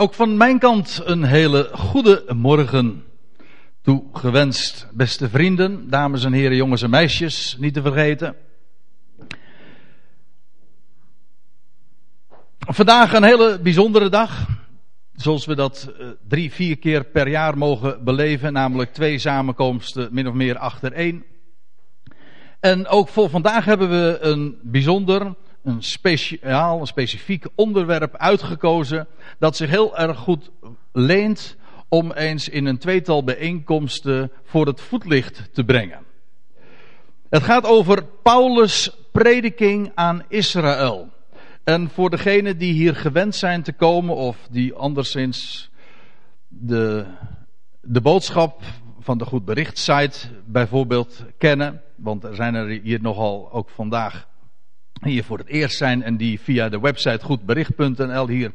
Ook van mijn kant een hele goede morgen toegewenst, beste vrienden, dames en heren, jongens en meisjes, niet te vergeten. Vandaag een hele bijzondere dag, zoals we dat eh, drie, vier keer per jaar mogen beleven, namelijk twee samenkomsten min of meer achter één. En ook voor vandaag hebben we een bijzonder, een speciaal, een specifiek onderwerp uitgekozen dat zich heel erg goed leent om eens in een tweetal bijeenkomsten voor het voetlicht te brengen. Het gaat over Paulus' prediking aan Israël. En voor degenen die hier gewend zijn te komen of die anderszins de, de boodschap van de Goed Bericht site bijvoorbeeld kennen, want er zijn er hier nogal ook vandaag hier voor het eerst zijn en die via de website goedbericht.nl hier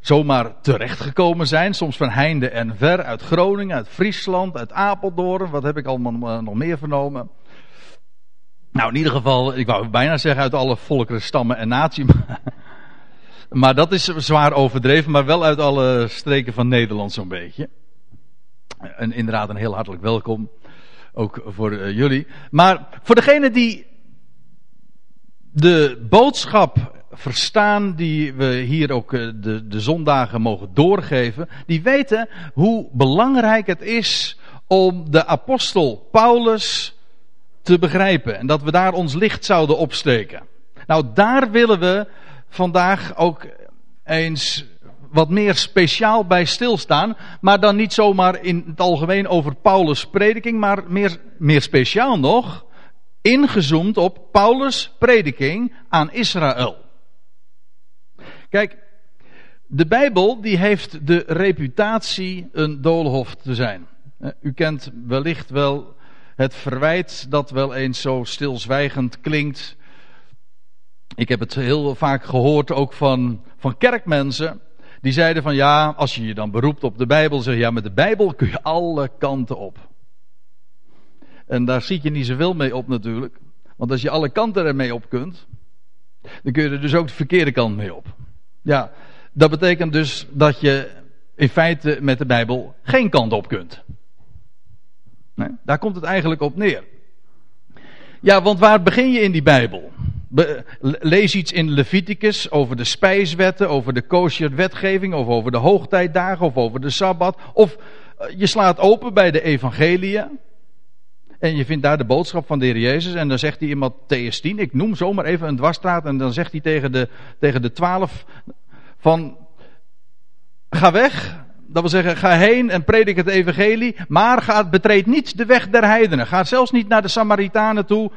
zomaar terechtgekomen zijn. Soms van heinde en ver, uit Groningen, uit Friesland, uit Apeldoorn. Wat heb ik allemaal eh, nog meer vernomen? Nou, in ieder geval, ik wou bijna zeggen uit alle volkeren, stammen en naties. Maar dat is zwaar overdreven, maar wel uit alle streken van Nederland zo'n beetje. En inderdaad een heel hartelijk welkom. Ook voor uh, jullie. Maar voor degene die de boodschap verstaan, die we hier ook eh, de, de zondagen mogen doorgeven, die weten hoe belangrijk het is om de apostel Paulus te begrijpen. En dat we daar ons licht zouden opsteken. Nou, daar willen we vandaag ook eens wat meer speciaal bij stilstaan. Maar dan niet zomaar in het algemeen over Paulus' prediking, maar meer, meer speciaal nog ingezoomd op Paulus' prediking aan Israël. Kijk, de Bijbel die heeft de reputatie een doolhof te zijn. Eh, u kent wellicht wel het verwijt dat wel eens zo stilzwijgend klinkt. Ik heb het heel vaak gehoord ook van, van kerkmensen. Die zeiden van ja, als je je dan beroept op de Bijbel, zeg je ja, met de Bijbel kun je alle kanten op. En daar ziet je niet zoveel mee op natuurlijk. Want als je alle kanten ermee op kunt, dan kun je er dus ook de verkeerde kant mee op. Ja, dat betekent dus dat je in feite met de Bijbel geen kant op kunt. Nee, daar komt het eigenlijk op neer. Ja, want waar begin je in die Bijbel? lees iets in Leviticus over de spijswetten, over de kosher wetgeving, of over de hoogtijdagen, of over de Sabbat. Of eh, je slaat open bij de evangeliën. En je vindt daar de boodschap van de Heer Jezus. En dan zegt hij in Matthäus 10, ik noem zomaar even een dwarsstraat. En dan zegt hij tegen de, tegen de twaalf van, ga weg. Dat wil zeggen, ga heen en predik het evangelie. Maar ga, betreed niet de weg der heidenen. Ga zelfs niet naar de Samaritanen toe.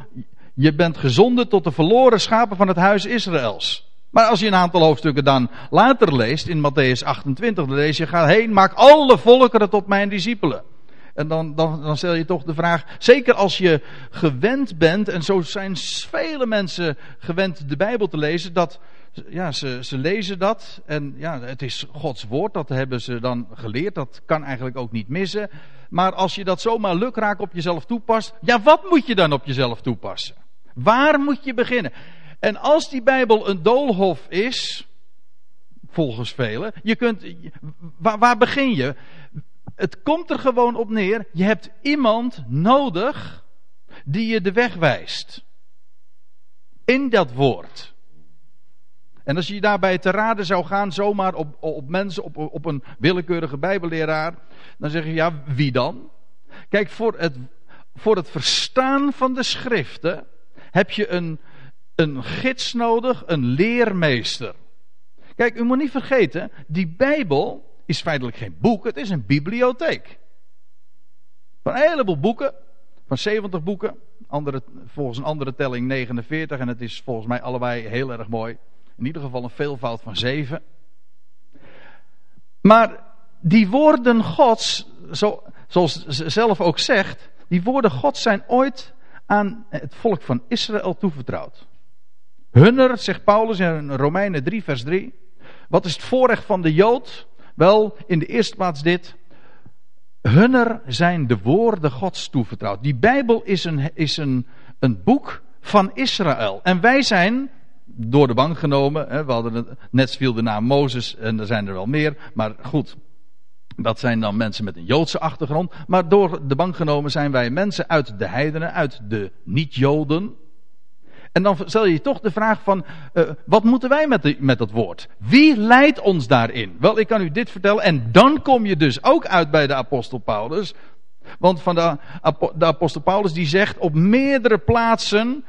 Je bent gezonden tot de verloren schapen van het huis Israëls. Maar als je een aantal hoofdstukken dan later leest, in Matthäus 28, dan lees je, ga heen, maak alle volkeren tot mijn discipelen. En dan, dan, dan stel je toch de vraag, zeker als je gewend bent, en zo zijn vele mensen gewend de Bijbel te lezen, dat ja, ze, ze lezen dat en ja, het is Gods woord, dat hebben ze dan geleerd, dat kan eigenlijk ook niet missen. Maar als je dat zomaar lukraak op jezelf toepast, ja, wat moet je dan op jezelf toepassen? Waar moet je beginnen? En als die Bijbel een doolhof is, volgens velen, je kunt, waar, waar begin je? Het komt er gewoon op neer, je hebt iemand nodig die je de weg wijst. In dat woord. En als je daarbij te raden zou gaan, zomaar op, op mensen, op, op een willekeurige bijbelleraar, dan zeg je ja, wie dan? Kijk, voor het, voor het verstaan van de schriften heb je een, een gids nodig, een leermeester. Kijk, u moet niet vergeten, die Bijbel is feitelijk geen boek, het is een bibliotheek. Van een heleboel boeken, van 70 boeken, volgens een andere telling 49 en het is volgens mij allebei heel erg mooi. In ieder geval een veelvoud van 7. Maar die woorden Gods, zo, zoals ze zelf ook zegt, die woorden Gods zijn ooit aan het volk van Israël toevertrouwd. Hunner, zegt Paulus in Romeinen 3, vers 3. Wat is het voorrecht van de Jood? Wel, in de eerste plaats dit. Hunner zijn de woorden Gods toevertrouwd. Die Bijbel is een, is een, een boek van Israël. En wij zijn door de bank genomen. Hè. We hadden net viel de naam Mozes en er zijn er wel meer. Maar goed, dat zijn dan mensen met een Joodse achtergrond. Maar door de bank genomen zijn wij mensen uit de heidenen, uit de niet-Joden. En dan stel je toch de vraag van, uh, wat moeten wij met, met dat woord? Wie leidt ons daarin? Wel, ik kan u dit vertellen en dan kom je dus ook uit bij de apostel Paulus. Want van de, de apostel Paulus die zegt op meerdere plaatsen,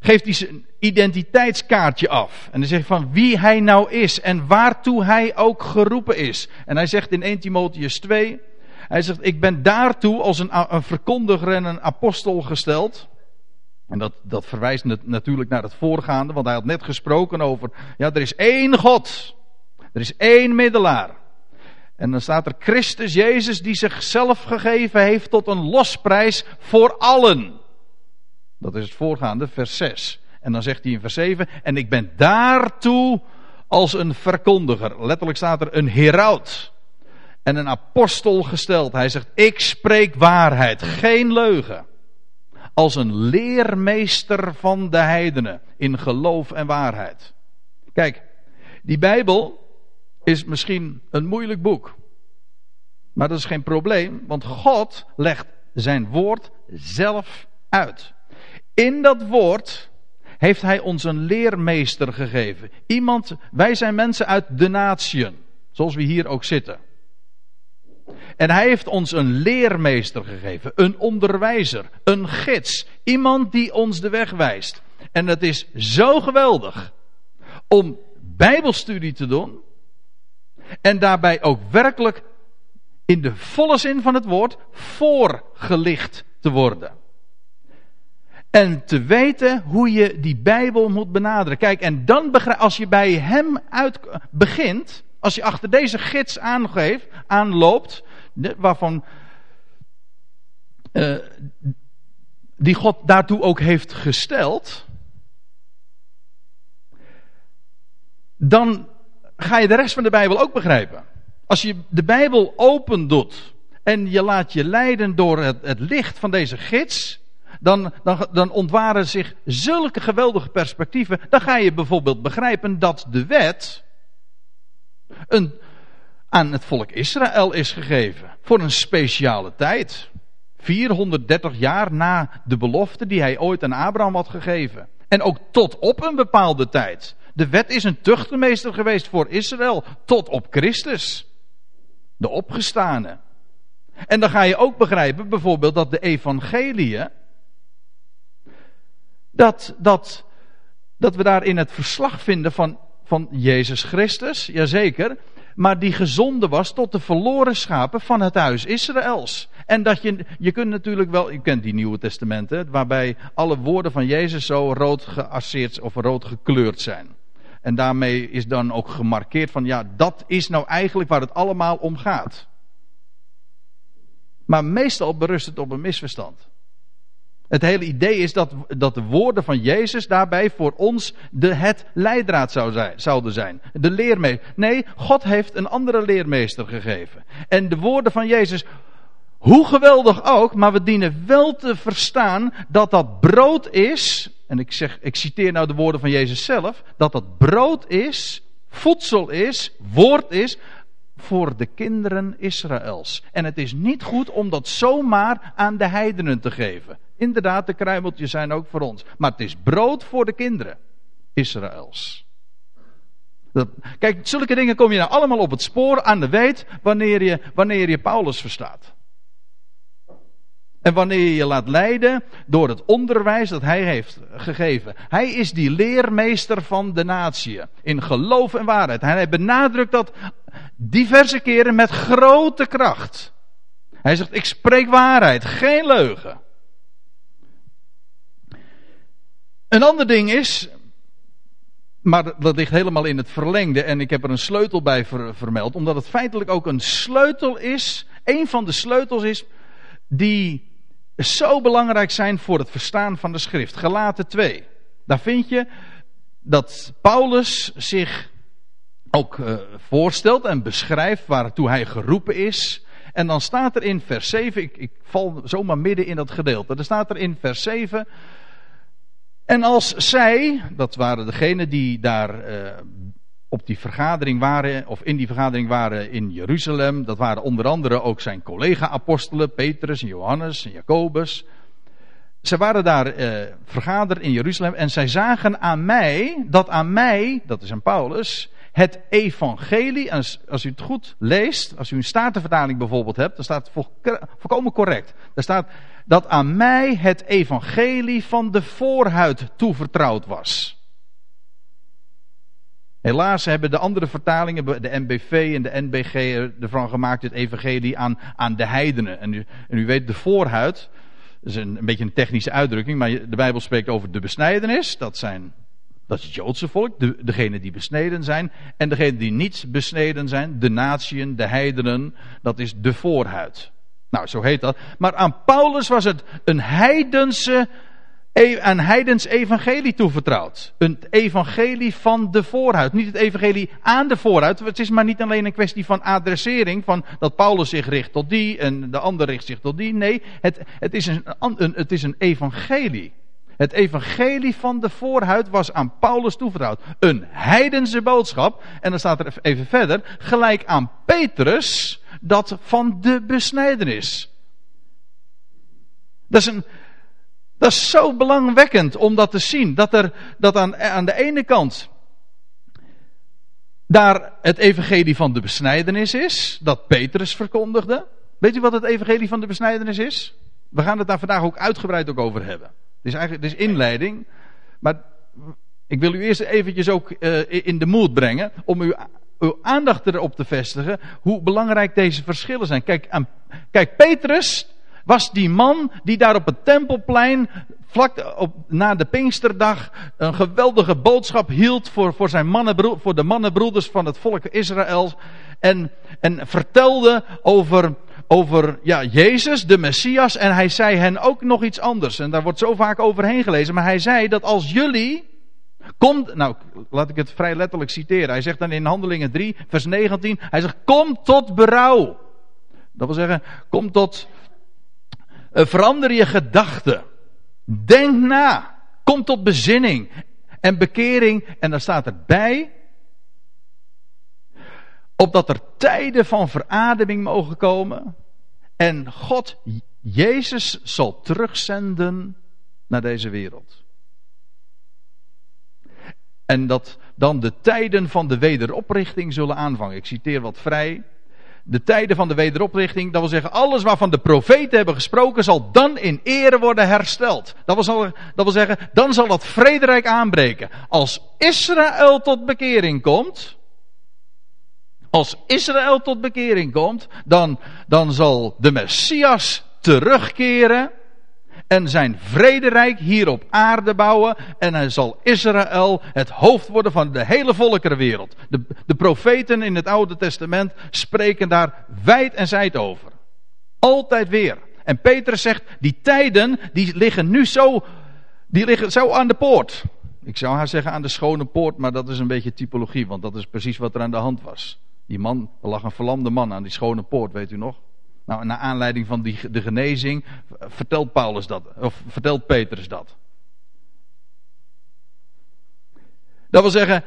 geeft hij zijn identiteitskaartje af. En hij zegt van wie hij nou is en waartoe hij ook geroepen is. En hij zegt in 1 Timotheus 2, hij zegt ik ben daartoe als een verkondiger en een apostel gesteld. En dat, dat verwijst natuurlijk naar het voorgaande, want hij had net gesproken over, ja, er is één God. Er is één middelaar. En dan staat er Christus Jezus die zichzelf gegeven heeft tot een losprijs voor allen. Dat is het voorgaande, vers 6. En dan zegt hij in vers 7, en ik ben daartoe als een verkondiger. Letterlijk staat er een heraut. En een apostel gesteld. Hij zegt, ik spreek waarheid, geen leugen als een leermeester van de heidenen in geloof en waarheid. Kijk, die Bijbel is misschien een moeilijk boek. Maar dat is geen probleem, want God legt zijn woord zelf uit. In dat woord heeft hij ons een leermeester gegeven. Iemand, wij zijn mensen uit de natieën, zoals we hier ook zitten. En hij heeft ons een leermeester gegeven, een onderwijzer, een gids, iemand die ons de weg wijst. En het is zo geweldig om Bijbelstudie te doen en daarbij ook werkelijk in de volle zin van het woord voorgelicht te worden. En te weten hoe je die Bijbel moet benaderen. Kijk, en dan als je bij hem uit begint, als je achter deze gids aanloopt, waarvan uh, die God daartoe ook heeft gesteld, dan ga je de rest van de Bijbel ook begrijpen. Als je de Bijbel open doet en je laat je leiden door het, het licht van deze gids, dan, dan, dan ontwaren zich zulke geweldige perspectieven. Dan ga je bijvoorbeeld begrijpen dat de wet een, aan het volk Israël is gegeven. Voor een speciale tijd. 430 jaar na de belofte die hij ooit aan Abraham had gegeven. En ook tot op een bepaalde tijd. De wet is een tuchtmeester geweest voor Israël. Tot op Christus. De opgestane. En dan ga je ook begrijpen bijvoorbeeld dat de evangelie. Dat, dat, dat we daar in het verslag vinden van, van Jezus Christus. Jazeker maar die gezonde was tot de verloren schapen van het huis Israëls. En dat je, je kunt natuurlijk wel, je kent die Nieuwe Testamenten, waarbij alle woorden van Jezus zo rood geasseerd of rood gekleurd zijn. En daarmee is dan ook gemarkeerd van, ja, dat is nou eigenlijk waar het allemaal om gaat. Maar meestal berust het op een misverstand. Het hele idee is dat, dat de woorden van Jezus daarbij voor ons de, het leidraad zou zijn, zouden zijn. De leermeester. Nee, God heeft een andere leermeester gegeven. En de woorden van Jezus, hoe geweldig ook, maar we dienen wel te verstaan dat dat brood is. En ik, zeg, ik citeer nou de woorden van Jezus zelf. Dat dat brood is, voedsel is, woord is voor de kinderen Israëls. En het is niet goed om dat zomaar aan de heidenen te geven. Inderdaad, de kruimeltjes zijn ook voor ons. Maar het is brood voor de kinderen Israëls. Kijk, zulke dingen kom je nou allemaal op het spoor aan de weet wanneer je, wanneer je Paulus verstaat. En wanneer je je laat leiden door het onderwijs dat hij heeft gegeven. Hij is die leermeester van de natie. In geloof en waarheid. Hij benadrukt dat diverse keren met grote kracht. Hij zegt, ik spreek waarheid, geen leugen. Een ander ding is, maar dat ligt helemaal in het verlengde en ik heb er een sleutel bij vermeld, omdat het feitelijk ook een sleutel is, een van de sleutels is, die zo belangrijk zijn voor het verstaan van de schrift. Gelaten 2. Daar vind je dat Paulus zich ook uh, voorstelt en beschrijft waartoe hij geroepen is. En dan staat er in vers 7, ik, ik val zomaar midden in dat gedeelte. Er staat er in vers 7 En als zij, dat waren degenen die daar uh, op die vergadering waren, of in die vergadering waren in Jeruzalem, dat waren onder andere ook zijn collega-apostelen, Petrus en Johannes en Jacobus. Ze waren daar uh, vergaderd in Jeruzalem en zij zagen aan mij, dat aan mij, dat is aan Paulus, het evangelie, als, als u het goed leest, als u een statenvertaling bijvoorbeeld hebt, dan staat het volkomen correct. Daar staat dat aan mij het evangelie van de voorhuid toevertrouwd was. Helaas hebben de andere vertalingen, de NBV en de NBG, ervan gemaakt het evangelie aan, aan de heidenen. En u, weet, de voorhuid, dat is een, beetje een technische uitdrukking, maar de Bijbel spreekt over de besnijdenis. Dat zijn dat is het Joodse volk, de, degenen die besneden zijn. En degenen die niet besneden zijn, de natieën, de heidenen, dat is de voorhuid. Nou, zo heet dat. Maar aan Paulus was het een heidense, een heidens evangelie toevertrouwd. Een evangelie van de voorhuid. Niet het evangelie aan de voorhuid. Het is maar niet alleen een kwestie van adressering. Van dat Paulus zich richt tot die en de ander richt zich tot die. Nee, het, het, is, een, een, het is een evangelie. Het evangelie van de voorhuid was aan Paulus toevertrouwd. Een heidense boodschap. En dan staat er even verder. Gelijk aan Petrus dat van de besnijdenis. Dat is, een, dat is zo belangwekkend om dat te zien. Dat er dat aan, aan de ene kant daar het evangelie van de besnijdenis is. Dat Petrus verkondigde. Weet u wat het evangelie van de besnijdenis is? We gaan het daar vandaag ook uitgebreid ook over hebben. Het is eigenlijk het is inleiding. Maar ik wil u eerst eventjes ook uh, in de moed brengen. Om uw, uw aandacht erop te vestigen. Hoe belangrijk deze verschillen zijn. Kijk, aan, kijk, Petrus was die man die daar op het tempelplein. Vlak op, na de Pinksterdag een geweldige boodschap hield voor, voor, zijn mannenbroed, voor de mannenbroeders van het volk Israël. En, en vertelde over, over ja, Jezus, de Messias. En hij zei hen ook nog iets anders. En daar wordt zo vaak overheen gelezen. Maar hij zei dat als jullie. Komt, nou, laat ik het vrij letterlijk citeren. Hij zegt dan in Handelingen 3, vers 19. Hij zegt: Kom tot berouw. Dat wil zeggen, kom tot. Uh, verander je gedachten. Denk na. Kom tot bezinning en bekering. En dan staat erbij opdat er tijden van verademing mogen komen. En God, Jezus, zal terugzenden naar deze wereld. En dat dan de tijden van de wederoprichting zullen aanvangen. Ik citeer wat vrij. De tijden van de wederoprichting, dat wil zeggen, alles waarvan de profeten hebben gesproken, zal dan in ere worden hersteld. Dat wil, dat wil zeggen, dan zal dat vrederijk aanbreken. Als Israël tot bekering komt, als Israël tot bekering komt, dan, dan zal de Messias terugkeren en zijn vrederijk hier op aarde bouwen. En hij zal Israël het hoofd worden van de hele volkerenwereld. De, de profeten in het Oude Testament spreken daar wijd en zijd over. Altijd weer. En Petrus zegt, die tijden, die liggen nu zo, die liggen zo aan de poort. Ik zou haar zeggen aan de schone poort, maar dat is een beetje typologie, want dat is precies wat er aan de hand was. Die man, er lag een verlamde man aan die schone poort, weet u nog? Nou, naar aanleiding van die, de genezing vertelt Paulus dat, of vertelt Petrus dat. Dat wil zeggen,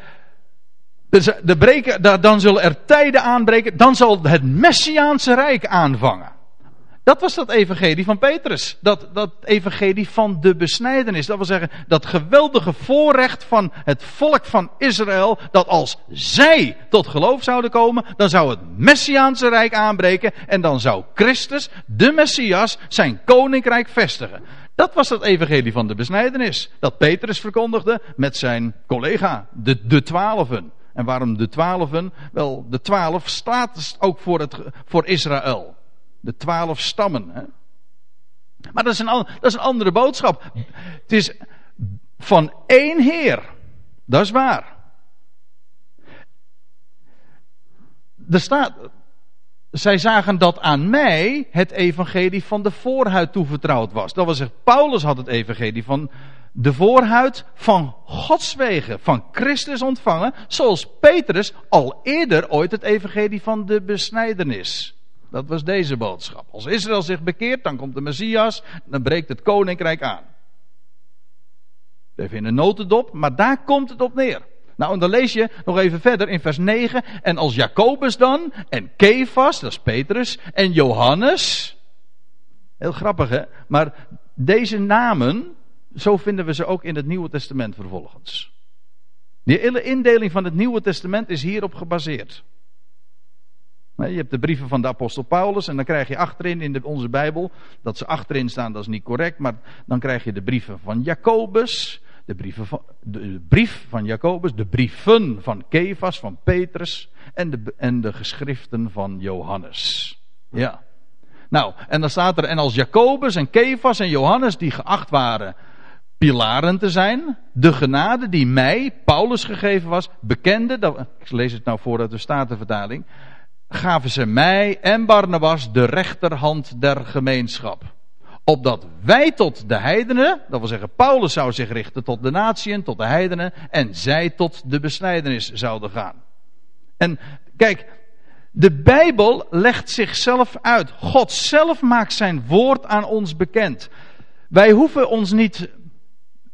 de breken, dan zullen er tijden aanbreken, dan zal het Messiaanse Rijk aanvangen. Dat was dat evangelie van Petrus. Dat, dat evangelie van de besnijdenis. Dat wil zeggen, dat geweldige voorrecht van het volk van Israël. Dat als zij tot geloof zouden komen, dan zou het Messiaanse Rijk aanbreken. En dan zou Christus, de Messias, zijn koninkrijk vestigen. Dat was het evangelie van de besnijdenis. Dat Petrus verkondigde met zijn collega, de, de twaalfen. En waarom de twaalfen? Wel, de twaalf staat ook voor, het, voor Israël. De twaalf stammen. Hè? Maar dat is, een, dat is een andere boodschap. Het is van één Heer. Dat is waar. Er staat, zij zagen dat aan mij het evangelie van de voorhuid toevertrouwd was. Dat wil zeggen, Paulus had het evangelie van de voorhuid van Gods wegen, van Christus ontvangen, zoals Petrus al eerder ooit het evangelie van de besnijdenis. Dat was deze boodschap. Als Israël zich bekeert, dan komt de Messias, dan breekt het koninkrijk aan. Even in een notendop, maar daar komt het op neer. Nou, en dan lees je nog even verder in vers 9. En als Jacobus dan, en Kefas, dat is Petrus, en Johannes. Heel grappig hè, maar deze namen, zo vinden we ze ook in het Nieuwe Testament vervolgens. Die hele indeling van het Nieuwe Testament is hierop gebaseerd. Je hebt de brieven van de apostel Paulus en dan krijg je achterin in onze Bijbel, dat ze achterin staan, dat is niet correct, maar dan krijg je de brieven van Jacobus, de, brieven van, de brief van Jacobus, de brieven van Kefas, van Petrus en de, en de geschriften van Johannes. Ja. Nou, en dan staat er, en als Jacobus en Kefas en Johannes die geacht waren pilaren te zijn, de genade die mij, Paulus gegeven was, bekende, dat, ik lees het nou voor uit de Statenvertaling, gaven ze mij en Barnabas de rechterhand der gemeenschap. Opdat wij tot de heidenen, dat wil zeggen Paulus zou zich richten tot de natieën, tot de heidenen, en zij tot de besnijdenis zouden gaan. En kijk, de Bijbel legt zichzelf uit. God zelf maakt zijn woord aan ons bekend. Wij hoeven ons niet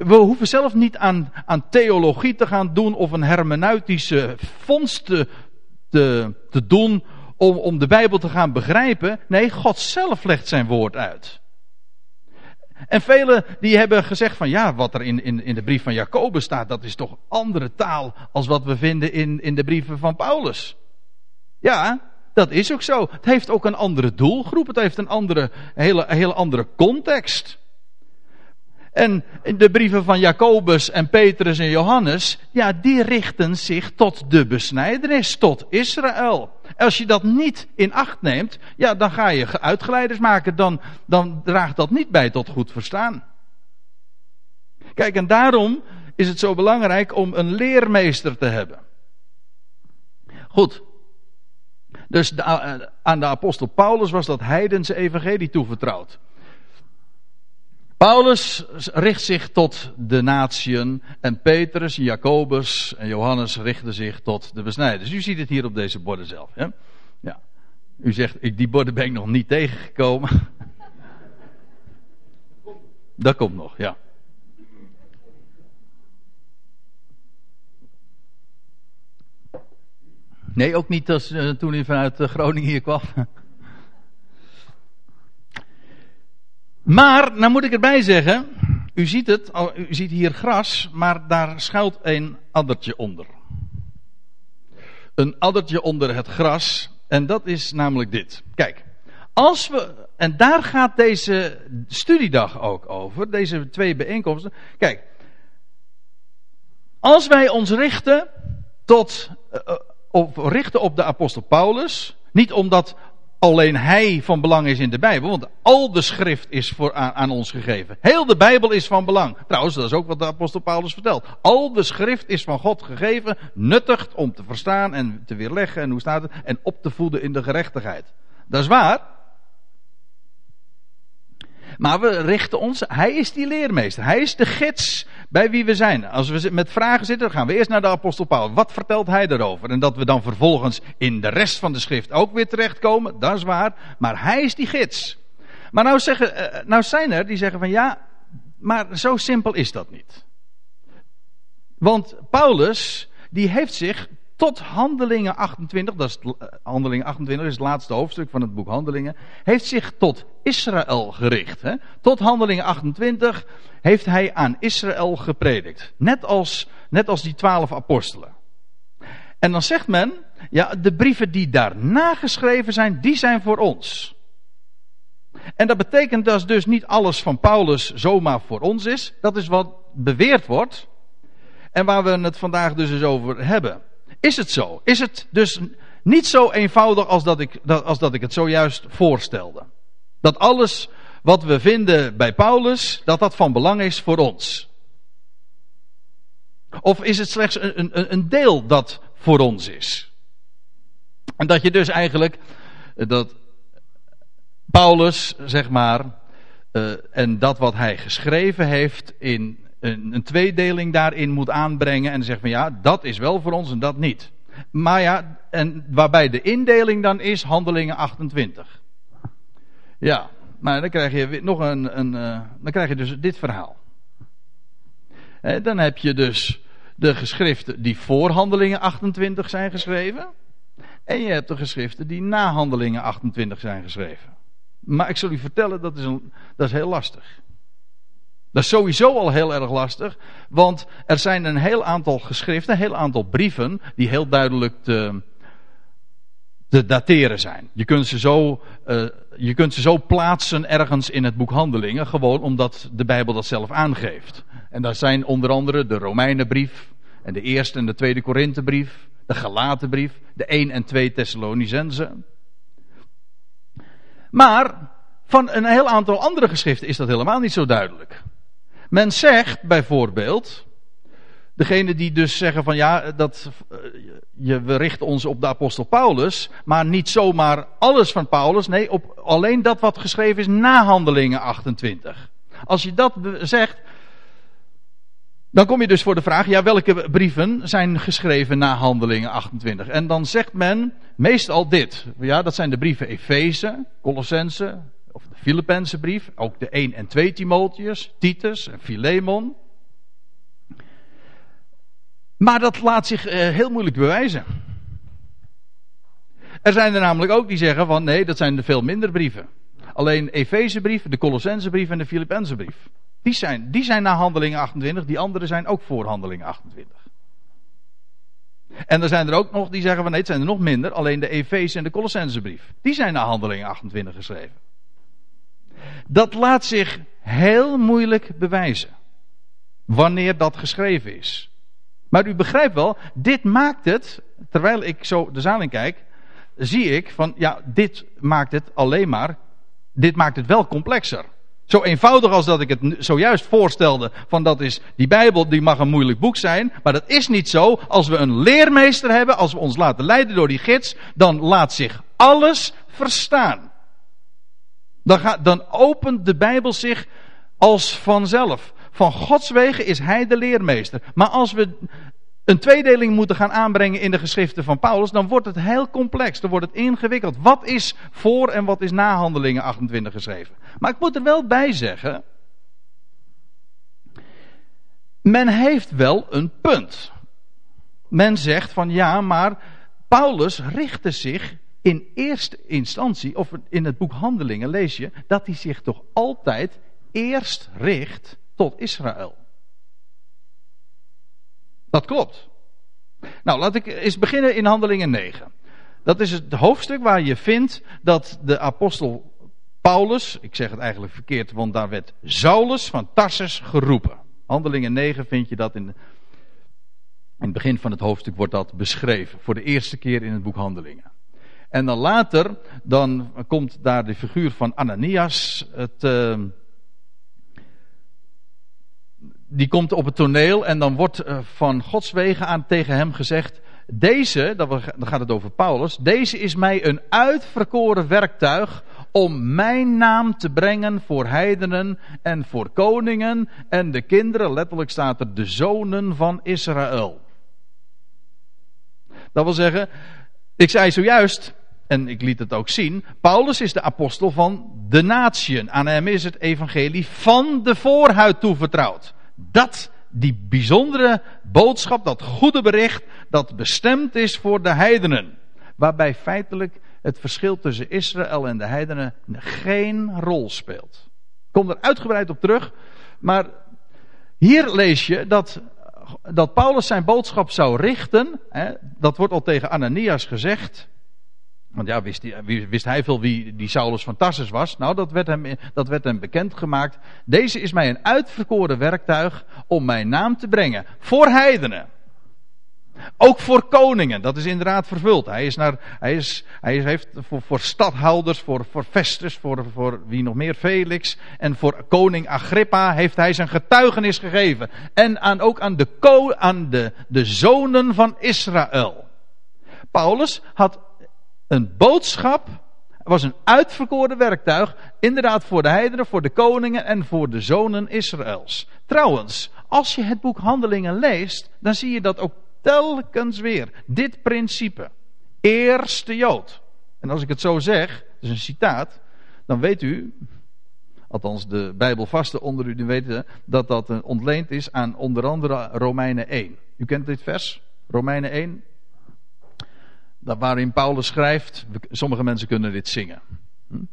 we hoeven zelf niet aan, aan theologie te gaan doen of een hermeneutische vondst te, te, te doen om, om de Bijbel te gaan begrijpen. Nee, God zelf legt zijn woord uit. En velen die hebben gezegd van ja, wat er in, in, in de brief van Jacobus staat, dat is toch andere taal als wat we vinden in, in de brieven van Paulus. Ja, dat is ook zo. Het heeft ook een andere doelgroep, het heeft een andere, hele, hele andere context. En de brieven van Jacobus en Petrus en Johannes, ja, die richten zich tot de besnijdenis, tot Israël. Als je dat niet in acht neemt, ja, dan ga je uitgeleiders maken, dan, dan draagt dat niet bij tot goed verstaan. Kijk, en daarom is het zo belangrijk om een leermeester te hebben. Goed. Dus de, aan de apostel Paulus was dat heidense evangelie toevertrouwd. Paulus richt zich tot de natieën en Petrus, Jacobus en Johannes richten zich tot de besnijders. U ziet het hier op deze borden zelf. Hè? Ja. U zegt, die borden ben ik nog niet tegengekomen. Dat komt nog, ja. Nee, ook niet als, uh, toen u vanuit uh, Groningen hier kwam. Maar, nou moet ik erbij zeggen, u ziet het, u ziet hier gras, maar daar schuilt een addertje onder. Een addertje onder het gras, en dat is namelijk dit. Kijk, als we, en daar gaat deze studiedag ook over, deze twee bijeenkomsten. Kijk, als wij ons richten tot, uh, op, richten op de apostel Paulus, niet omdat alleen hij van belang is in de Bijbel. Want al de schrift is voor, aan, ons gegeven. Heel de Bijbel is van belang. Trouwens, dat is ook wat de apostel Paulus vertelt. Al de schrift is van God gegeven, nuttig om te verstaan en te weerleggen en hoe staat het, en op te voeden in de gerechtigheid. Dat is waar. Maar we richten ons, hij is die leermeester. Hij is de gids bij wie we zijn. Als we met vragen zitten, dan gaan we eerst naar de apostel Paulus. Wat vertelt hij daarover? En dat we dan vervolgens in de rest van de schrift ook weer terechtkomen, dat is waar. Maar hij is die gids. Maar nou, zeggen, eh, nou zijn er die zeggen van ja, maar zo simpel is dat niet. Want Paulus, die heeft zich tot Handelingen 28, dat is eh, Handelingen 28 is het laatste hoofdstuk van het boek Handelingen, heeft zich tot Israël gericht. Hè? Tot Handelingen 28 heeft hij aan Israël gepredikt. Net als, net als die twaalf apostelen. En dan zegt men, ja, de brieven die daarna geschreven zijn, die zijn voor ons. En dat betekent dat dus niet alles van Paulus zomaar voor ons is. Dat is wat beweerd wordt. En waar we het vandaag dus eens over hebben. Is het zo? Is het dus niet zo eenvoudig als dat ik, als dat ik het zojuist voorstelde? Dat alles wat we vinden bij Paulus, dat dat van belang is voor ons? Of is het slechts een, een, een deel dat voor ons is? En dat je dus eigenlijk, dat Paulus, zeg maar, uh, en dat wat hij geschreven heeft in een, een tweedeling daarin moet aanbrengen en zeggen van ja, dat is wel voor ons en dat niet. Maar ja, en waarbij de indeling dan is handelingen 28. Ja, maar dan krijg je nog een, een uh, dan krijg je dus dit verhaal. dan heb je dus de geschriften die voor Handelingen 28 zijn geschreven. En je hebt de geschriften die na Handelingen 28 zijn geschreven. Maar ik zal u vertellen, dat is, een, dat is heel lastig. Dat is sowieso al heel erg lastig, want er zijn een heel aantal geschriften, een heel aantal brieven, die heel duidelijk te, te dateren zijn. Je kunt, ze zo, uh, je kunt ze zo plaatsen ergens in het boek Handelingen, gewoon omdat de Bijbel dat zelf aangeeft. En daar zijn onder andere de Romeinenbrief, en de eerste en de tweede Korinthebrief, de Galatenbrief, de 1 en 2 Thessalonicense. Maar van een heel aantal andere geschriften is dat helemaal niet zo duidelijk. Men zegt bijvoorbeeld, degene die dus zeggen van ja, dat, eh, je, we richten ons op de apostel Paulus, maar niet zomaar alles van Paulus, nee, op alleen dat wat geschreven is na handelingen 28. Als je dat zegt, dan kom je dus voor de vraag, ja, welke brieven zijn geschreven na handelingen 28? En dan zegt men meestal dit. Ja, dat zijn de brieven Efeze, Colossense, of de Filippense brief, ook de 1 en 2 Timotheus, Titus en Philemon. Maar dat laat zich uh, heel moeilijk bewijzen. Er zijn er namelijk ook die zeggen van nee, dat zijn de veel minder brieven. Alleen Efezebrief, de Colossensebrief en de Filippense brief. Die zijn, die zijn na handeling 28, die andere zijn ook voor handeling 28. En er zijn er ook nog die zeggen van nee, het zijn er nog minder. Alleen de Efeze en de Colossensebrief. Die zijn na handeling 28 geschreven. Dat laat zich heel moeilijk bewijzen. Wanneer dat geschreven is. Maar u begrijpt wel, dit maakt het, terwijl ik zo de zaal in kijk, zie ik van ja, dit maakt het alleen maar, dit maakt het wel complexer. Zo eenvoudig als dat ik het zojuist voorstelde, van dat is, die Bijbel die mag een moeilijk boek zijn, maar dat is niet zo. Als we een leermeester hebben, als we ons laten leiden door die gids, dan laat zich alles verstaan. Dan, dan opent de Bijbel zich als vanzelf. Van Gods wegen is Hij de leermeester. Maar als we een tweedeling moeten gaan aanbrengen in de geschriften van Paulus, dan wordt het heel complex, dan wordt het ingewikkeld. Wat is voor en wat is na Handelingen 28 geschreven? Maar ik moet er wel bij zeggen, men heeft wel een punt. Men zegt van ja, maar Paulus richtte zich in eerste instantie, of in het boek Handelingen lees je, dat hij zich toch altijd eerst richt tot Israël. Dat klopt. Nou, laat ik eens beginnen in Handelingen 9. Dat is het hoofdstuk waar je vindt dat de apostel Paulus, ik zeg het eigenlijk verkeerd, want daar werd Saulus van Tarsus geroepen. Handelingen 9 vind je dat in, in het begin van het hoofdstuk wordt dat beschreven. Voor de eerste keer in het boek Handelingen. En dan later, dan komt daar de figuur van Ananias het, uh, die komt op het toneel en dan wordt uh, van Gods wegen aan tegen hem gezegd: Deze, dan gaat het over Paulus, deze is mij een uitverkoren werktuig om mijn naam te brengen voor heidenen en voor koningen en de kinderen, letterlijk staat er de zonen van Israël. Dat wil zeggen, ik zei zojuist, en ik liet het ook zien, Paulus is de apostel van de natieën. Aan hem is het evangelie van de voorhuid toevertrouwd. Dat, die bijzondere boodschap, dat goede bericht, dat bestemd is voor de heidenen. Waarbij feitelijk het verschil tussen Israël en de heidenen geen rol speelt. Ik kom er uitgebreid op terug, maar hier lees je dat, dat Paulus zijn boodschap zou richten. Hè, dat wordt al tegen Ananias gezegd. Want ja, wist hij, wist hij veel wie die Saulus van Tarsus was? Nou, dat werd, hem, dat werd hem bekendgemaakt. Deze is mij een uitverkoren werktuig om mijn naam te brengen. Voor heidenen. Ook voor koningen, dat is inderdaad vervuld. Hij, is naar, hij, is, hij heeft voor, voor stadhouders, voor, voor Festus, voor, voor wie nog meer, Felix. En voor koning Agrippa heeft hij zijn getuigenis gegeven. En aan, ook aan, de, aan de, de zonen van Israël. Paulus had een boodschap was een uitverkoren werktuig, inderdaad voor de heidenen, voor de koningen en voor de zonen Israëls. Trouwens, als je het boek Handelingen leest, dan zie je dat ook telkens weer. Dit principe. Eerste Jood. En als ik het zo zeg, dat is een citaat, dan weet u, althans de Bijbelvaste onder u, die weten dat dat ontleend is aan onder andere Romeinen 1. U kent dit vers, Romeinen 1, dat waarin Paulus schrijft, sommige mensen kunnen dit zingen. Hm?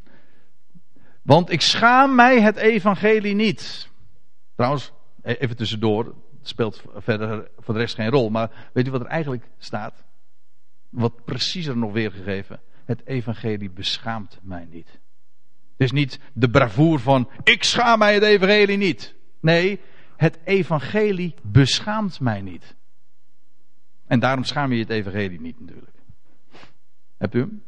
Want ik schaam mij het evangelie niet. Trouwens, e- even tussendoor, het speelt verder voor de rest geen rol, maar weet u wat er eigenlijk staat? Wat preciezer nog weergegeven. Het evangelie beschaamt mij niet. Het is niet de bravoer van ik schaam mij het evangelie niet. Nee, het evangelie beschaamt mij niet. En daarom schaam je het evangelie niet natuurlijk. Hebt u hem?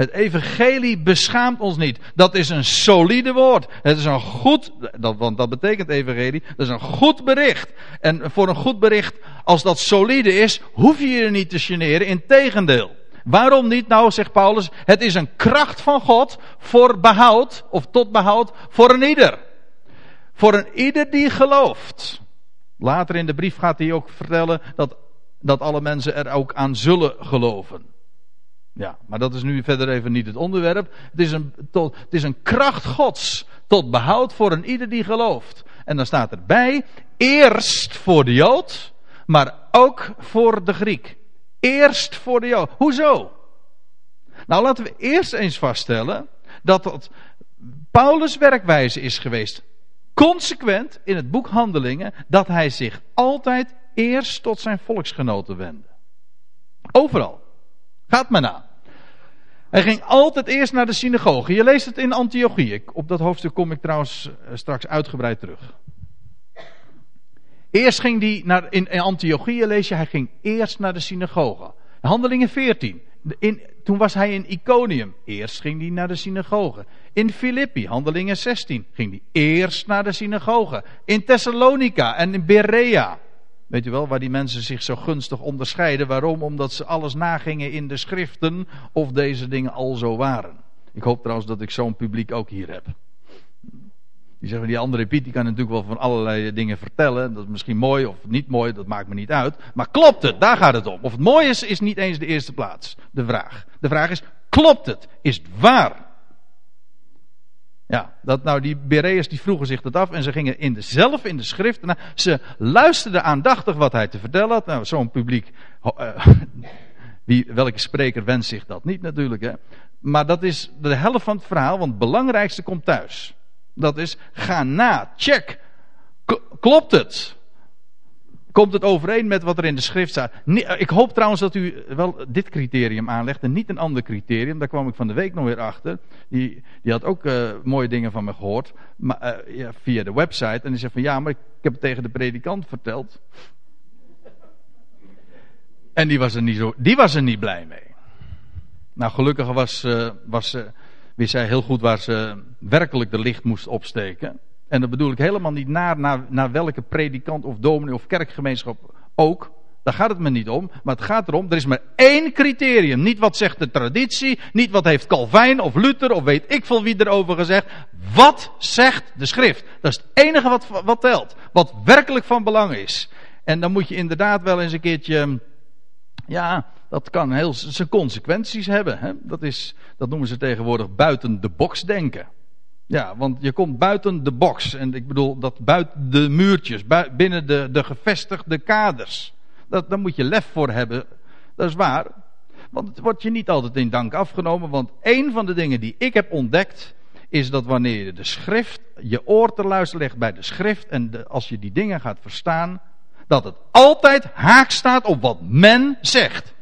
Het evangelie beschaamt ons niet. Dat is een solide woord. Het is een goed, dat, want dat betekent evangelie, dat is een goed bericht. En voor een goed bericht, als dat solide is, hoef je je niet te generen. Integendeel. Waarom niet? Nou, zegt Paulus, het is een kracht van God voor behoud, of tot behoud, voor een ieder. Voor een ieder die gelooft. Later in de brief gaat hij ook vertellen dat, dat alle mensen er ook aan zullen geloven. Ja, maar dat is nu verder even niet het onderwerp. Het is een, tot, het is een kracht Gods tot behoud voor een ieder die gelooft. En dan staat erbij, eerst voor de Jood, maar ook voor de Griek. Eerst voor de Jood. Hoezo? Nou, laten we eerst eens vaststellen dat het Paulus' werkwijze is geweest, consequent in het boek Handelingen, dat hij zich altijd eerst tot zijn volksgenoten wendde. Overal. Gaat maar na. Hij ging altijd eerst naar de synagoge. Je leest het in Antiochie. Op dat hoofdstuk kom ik trouwens eh, straks uitgebreid terug. Eerst ging hij naar, in, in Antiochie lees je, hij ging eerst naar de synagoge. Handelingen 14. In, toen was hij in Iconium. Eerst ging hij naar de synagoge. In Filippi, handelingen 16, ging hij eerst naar de synagoge. In Thessalonica en in Berea. Weet u wel, waar die mensen zich zo gunstig onderscheiden. Waarom? Omdat ze alles nagingen in de schriften of deze dingen al zo waren. Ik hoop trouwens dat ik zo'n publiek ook hier heb. Die zeggen, die andere Piet die kan natuurlijk wel van allerlei dingen vertellen. Dat is misschien mooi of niet mooi, dat maakt me niet uit. Maar klopt het? Daar gaat het om. Of het mooi is, is niet eens de eerste plaats. De vraag. De vraag is, klopt het? Is het waar? Ja, dat nou die Bereërs die vroegen zich dat af en ze gingen in de, zelf in de schrift. Nou, ze luisterden aandachtig wat hij te vertellen had. Nou, zo'n publiek, uh, wie, welke spreker wenst zich dat niet natuurlijk. Hè? Maar dat is de helft van het verhaal, want het belangrijkste komt thuis. Dat is, ga na, check. Klopt het? Komt het overeen met wat er in de schrift staat? Ik hoop trouwens dat u wel dit criterium aanlegt en niet een ander criterium. Daar kwam ik van de week nog weer achter. Die, die had ook uh, mooie dingen van me gehoord maar, ja, via de website. En die zei van ja, maar ik heb het tegen de predikant verteld. En die was er niet, zo, die was er niet blij mee. Nou, gelukkig was, uh, was, wist zij heel goed waar ze werkelijk de licht moest opsteken. En dat bedoel ik helemaal niet naar, naar, naar welke predikant of dominee of kerkgemeenschap ook. Daar gaat het me niet om. Maar het gaat erom, er is maar één criterium. Niet wat zegt de traditie, niet wat heeft Calvijn of Luther of weet ik veel wie erover gezegd. Wat zegt de schrift? Dat is het enige wat, wat telt. Wat werkelijk van belang is. En dan moet je inderdaad wel eens een keertje, ja, dat kan heel zijn consequenties hebben. Hè? Dat, is, dat noemen ze tegenwoordig buiten de box denken. Ja, want je komt buiten de box. En ik bedoel, dat buiten de muurtjes, binnen de, de gevestigde kaders. Dat, daar moet je lef voor hebben. Dat is waar. Want het wordt je niet altijd in dank afgenomen. Want een van de dingen die ik heb ontdekt. Is dat wanneer je de schrift, je oor te luisteren legt bij de schrift. En als je die dingen gaat verstaan. Dat het altijd haak staat op wat men zegt.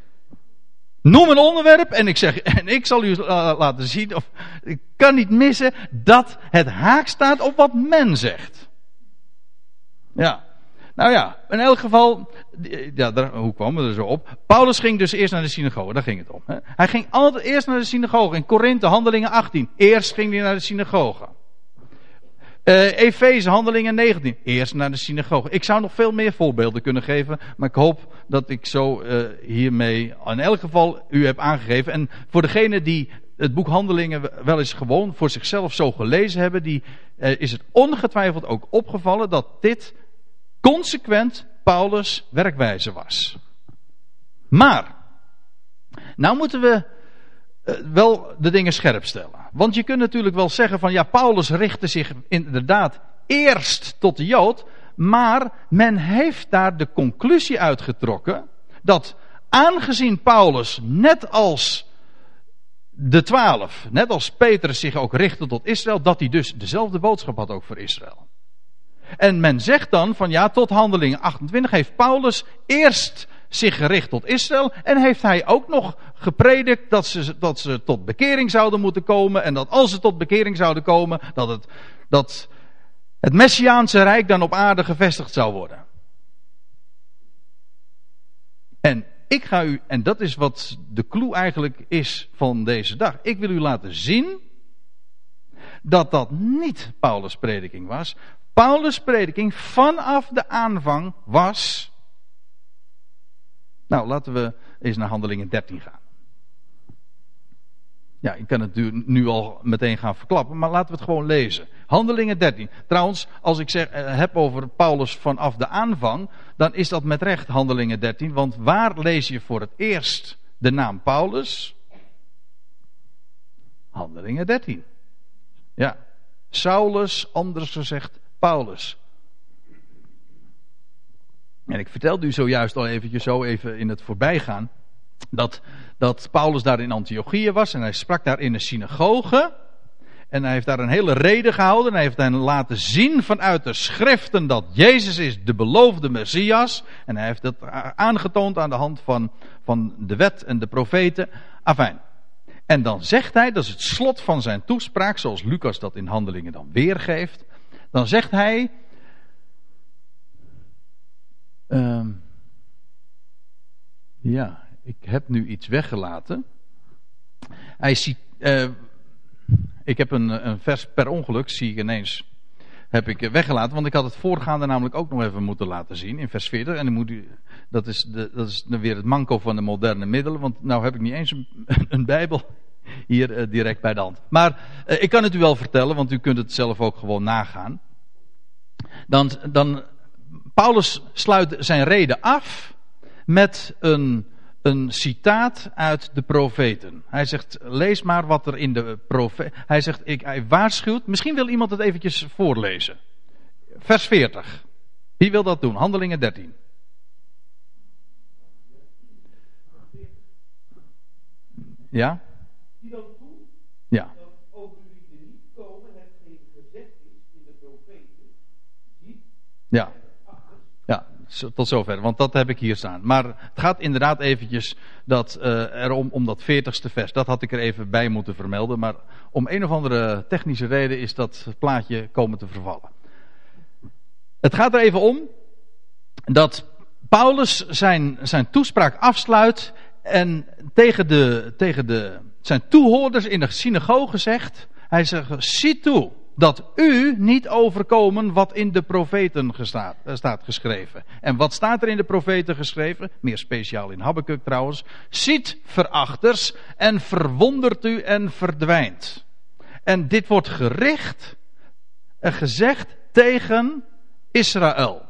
Noem een onderwerp en ik zeg, en ik zal u laten zien, of ik kan niet missen dat het haak staat op wat men zegt. Ja. Nou ja, in elk geval, ja, hoe kwamen we er zo op? Paulus ging dus eerst naar de synagoge, daar ging het om. Hè? Hij ging altijd eerst naar de synagoge. In Korinthe, handelingen 18. Eerst ging hij naar de synagoge. Uh, Efeze, handelingen 19. Eerst naar de synagoge. Ik zou nog veel meer voorbeelden kunnen geven. Maar ik hoop dat ik zo uh, hiermee in elk geval u heb aangegeven. En voor degene die het boek Handelingen wel eens gewoon voor zichzelf zo gelezen hebben. Die, uh, is het ongetwijfeld ook opgevallen dat dit consequent Paulus' werkwijze was. Maar. Nou moeten we eh, wel de dingen scherp stellen. Want je kunt natuurlijk wel zeggen van ja, Paulus richtte zich inderdaad eerst tot de Jood, maar men heeft daar de conclusie uitgetrokken dat aangezien Paulus net als de twaalf, net als Petrus zich ook richtte tot Israël, dat hij dus dezelfde boodschap had ook voor Israël. En men zegt dan van ja, tot handelingen 28 heeft Paulus eerst zich gericht tot Israël en heeft hij ook nog gepredikt dat ze, dat ze tot bekering zouden moeten komen en dat als ze tot bekering zouden komen, dat het, dat het Messiaanse Rijk dan op aarde gevestigd zou worden. En ik ga u, en dat is wat de clue eigenlijk is van deze dag. Ik wil u laten zien dat dat niet Paulus' prediking was. Paulus' prediking vanaf de aanvang was. Nou, laten we eens naar Handelingen 13 gaan. Ja, ik kan het nu al meteen gaan verklappen, maar laten we het gewoon lezen. Handelingen 13. Trouwens, als ik zeg, eh, heb over Paulus vanaf de aanvang, dan is dat met recht Handelingen 13. Want waar lees je voor het eerst de naam Paulus? Handelingen 13. Ja. Saulus, anders gezegd Paulus. En ik vertelde u zojuist al eventjes zo even in het voorbijgaan. Dat, dat Paulus daar in Antiochië was en hij sprak daar in een synagoge. En hij heeft daar een hele reden gehouden. Hij heeft hen laten zien vanuit de schriften dat Jezus is de beloofde Messias. En hij heeft dat aangetoond aan de hand van, van de wet en de profeten. Afijn. En dan zegt hij, dat is het slot van zijn toespraak, zoals Lucas dat in handelingen dan weergeeft. Dan zegt hij. Uh, ja, ik heb nu iets weggelaten. Hij ziet. Uh, ik heb een, een vers per ongeluk, zie ik ineens. Heb ik weggelaten, want ik had het voorgaande namelijk ook nog even moeten laten zien in vers 40. En dan moet u, dat, is de, dat is weer het manco van de moderne middelen, want nou heb ik niet eens een, een Bijbel hier uh, direct bij de hand. Maar uh, ik kan het u wel vertellen, want u kunt het zelf ook gewoon nagaan. Dan, dan Paulus sluit zijn reden af met een een citaat uit de profeten. Hij zegt, lees maar wat er in de profeten... Hij zegt, ik, hij waarschuwt... Misschien wil iemand het eventjes voorlezen. Vers 40. Wie wil dat doen? Handelingen 13. Ja? Ja. Ja tot zover, want dat heb ik hier staan. Maar het gaat inderdaad eventjes dat, uh, om dat veertigste vers. Dat had ik er even bij moeten vermelden. Maar om een of andere technische reden is dat plaatje komen te vervallen. Het gaat er even om dat Paulus zijn, zijn toespraak afsluit en tegen, de, tegen de, zijn toehoorders in de synagoge zegt, hij zegt, zie toe dat u niet overkomen wat in de profeten gestaat, eh, staat geschreven. En wat staat er in de profeten geschreven? Meer speciaal in Habakkuk trouwens. Ziet verachters en verwondert u en verdwijnt. En dit wordt gericht en gezegd tegen Israël.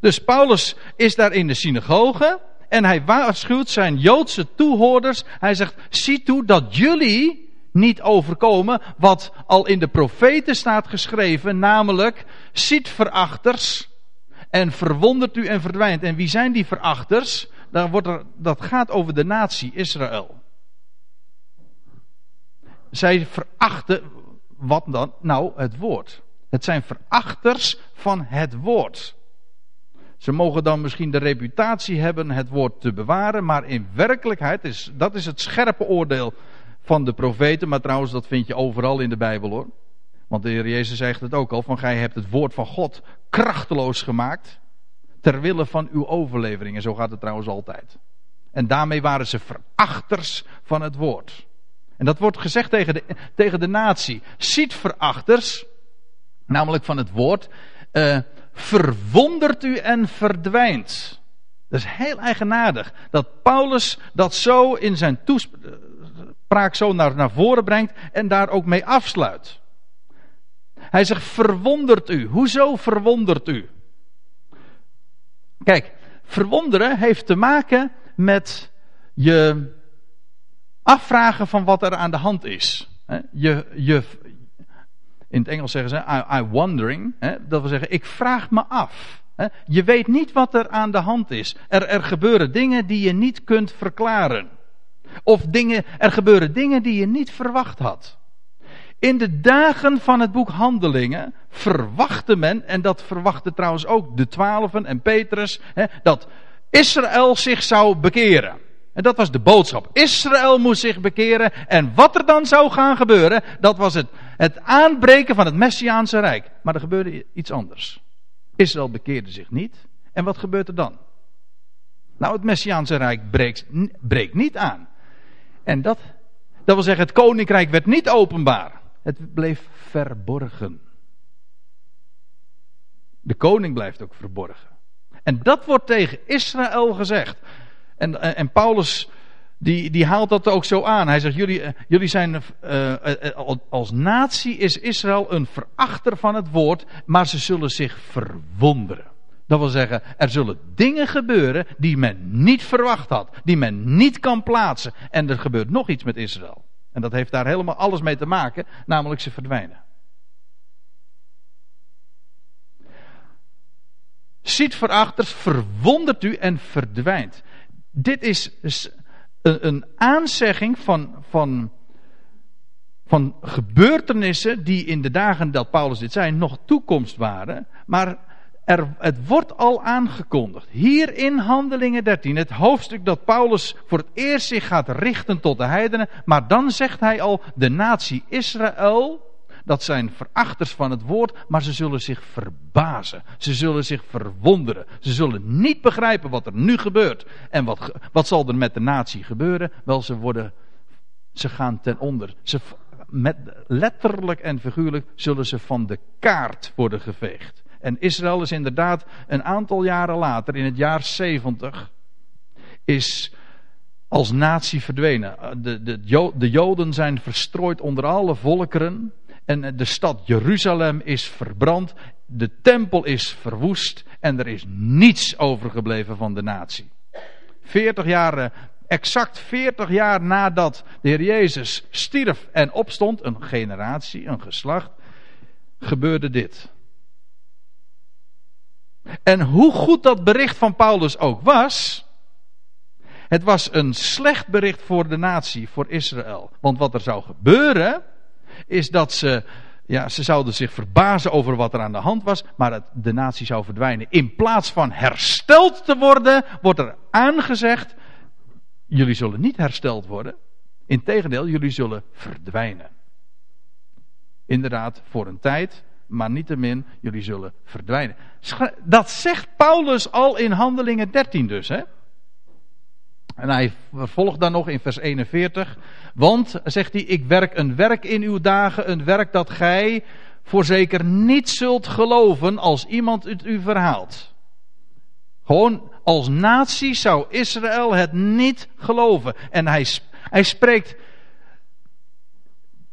Dus Paulus is daar in de synagoge en hij waarschuwt zijn Joodse toehoorders. Hij zegt, zie toe dat jullie niet overkomen wat al in de profeten staat geschreven, namelijk ziet verachters en verwondert u en verdwijnt. En wie zijn die verachters? Dan wordt er, dat gaat over de natie Israël. Zij verachten, wat dan? Nou, het woord. Het zijn verachters van het woord. Ze mogen dan misschien de reputatie hebben het woord te bewaren, maar in werkelijkheid is dat is het scherpe oordeel van de profeten, maar trouwens dat vind je overal in de Bijbel hoor. Want de Heer Jezus zegt het ook al, van gij hebt het woord van God krachteloos gemaakt, ter wille van uw overlevering. En zo gaat het trouwens altijd. En daarmee waren ze verachters van het woord. En dat wordt gezegd tegen de, tegen de natie. Ziet verachters, namelijk van het woord, uh, verwondert u en verdwijnt. Dat is heel eigenaardig. Dat Paulus dat zo in zijn toespraak spraak zo naar, naar voren brengt en daar ook mee afsluit. Hij zegt, verwondert u. Hoezo verwondert u? Kijk, verwonderen heeft te maken met je, afvragen van wat er aan de hand is. Je, je, in het Engels zeggen ze, I, I wondering. Dat wil zeggen, ik vraag me af. Je weet niet wat er aan de hand is. Er, er gebeuren dingen die je niet kunt verklaren. Of dingen, er gebeuren dingen die je niet verwacht had. In de dagen van het boek Handelingen verwachtte men, en dat verwachtte trouwens ook de twaalfen en Petrus, hè, dat Israël zich zou bekeren. En dat was de boodschap. Israël moest zich bekeren. En wat er dan zou gaan gebeuren, dat was het, het aanbreken van het Messiaanse Rijk. Maar er gebeurde iets anders. Israël bekeerde zich niet. En wat gebeurt er dan? Nou, het Messiaanse Rijk breekt, breekt niet aan. En dat, dat wil zeggen, het koninkrijk werd niet openbaar. Het bleef verborgen. De koning blijft ook verborgen. En dat wordt tegen Israël gezegd. En, en Paulus die, die haalt dat ook zo aan. Hij zegt, jullie, eh, jullie zijn, uh, als natie is Israël een verachter van het woord, maar ze zullen zich verwonderen. Dat wil zeggen, er zullen dingen gebeuren die men niet verwacht had, die men niet kan plaatsen. En er gebeurt nog iets met Israël. En dat heeft daar helemaal alles mee te maken, namelijk ze verdwijnen. Ziet verachters, verwondert u en verdwijnt. Dit is een, aanzegging van, van, van gebeurtenissen die in de dagen dat Paulus dit zei nog toekomst waren. Maar het wordt al aangekondigd. Hier in Handelingen 13, het hoofdstuk dat Paulus voor het eerst zich gaat richten tot de heidenen. Maar dan zegt hij al, de natie Israël, dat zijn verachters van het woord, maar ze zullen zich verbazen. Ze zullen zich verwonderen. Ze zullen niet begrijpen wat er nu gebeurt. En wat, wat zal er met de natie gebeuren? Wel, ze worden, ze gaan ten onder. Ze, met, letterlijk en figuurlijk zullen ze van de kaart worden geveegd. En Israël is inderdaad een aantal jaren later, in het jaar 70, is als natie verdwenen. De, de, de Joden zijn verstrooid onder alle volkeren. En de stad Jeruzalem is verbrand. De tempel is verwoest. En er is niets overgebleven van de natie. 40 jaar, exact 40 jaar nadat de Heer Jezus stierf en opstond, een generatie, een geslacht, gebeurde dit. En hoe goed dat bericht van Paulus ook was, het was een slecht bericht voor de natie, voor Israël. Want wat er zou gebeuren, is dat ze, ja, ze zouden zich verbazen over wat er aan de hand was, maar de natie zou verdwijnen. In plaats van hersteld te worden, wordt er aangezegd, jullie zullen niet hersteld worden. Integendeel, jullie zullen verdwijnen. Inderdaad, voor een tijd, maar niettemin, jullie zullen verdwijnen. Dat zegt Paulus al in Handelingen 13 dus, hè? En hij vervolgt dan nog in vers 41. Want, zegt hij, ik werk een werk in uw dagen, een werk dat gij voorzeker niet zult geloven als iemand het u verhaalt. Gewoon als natie zou Israël het niet geloven. En hij, hij spreekt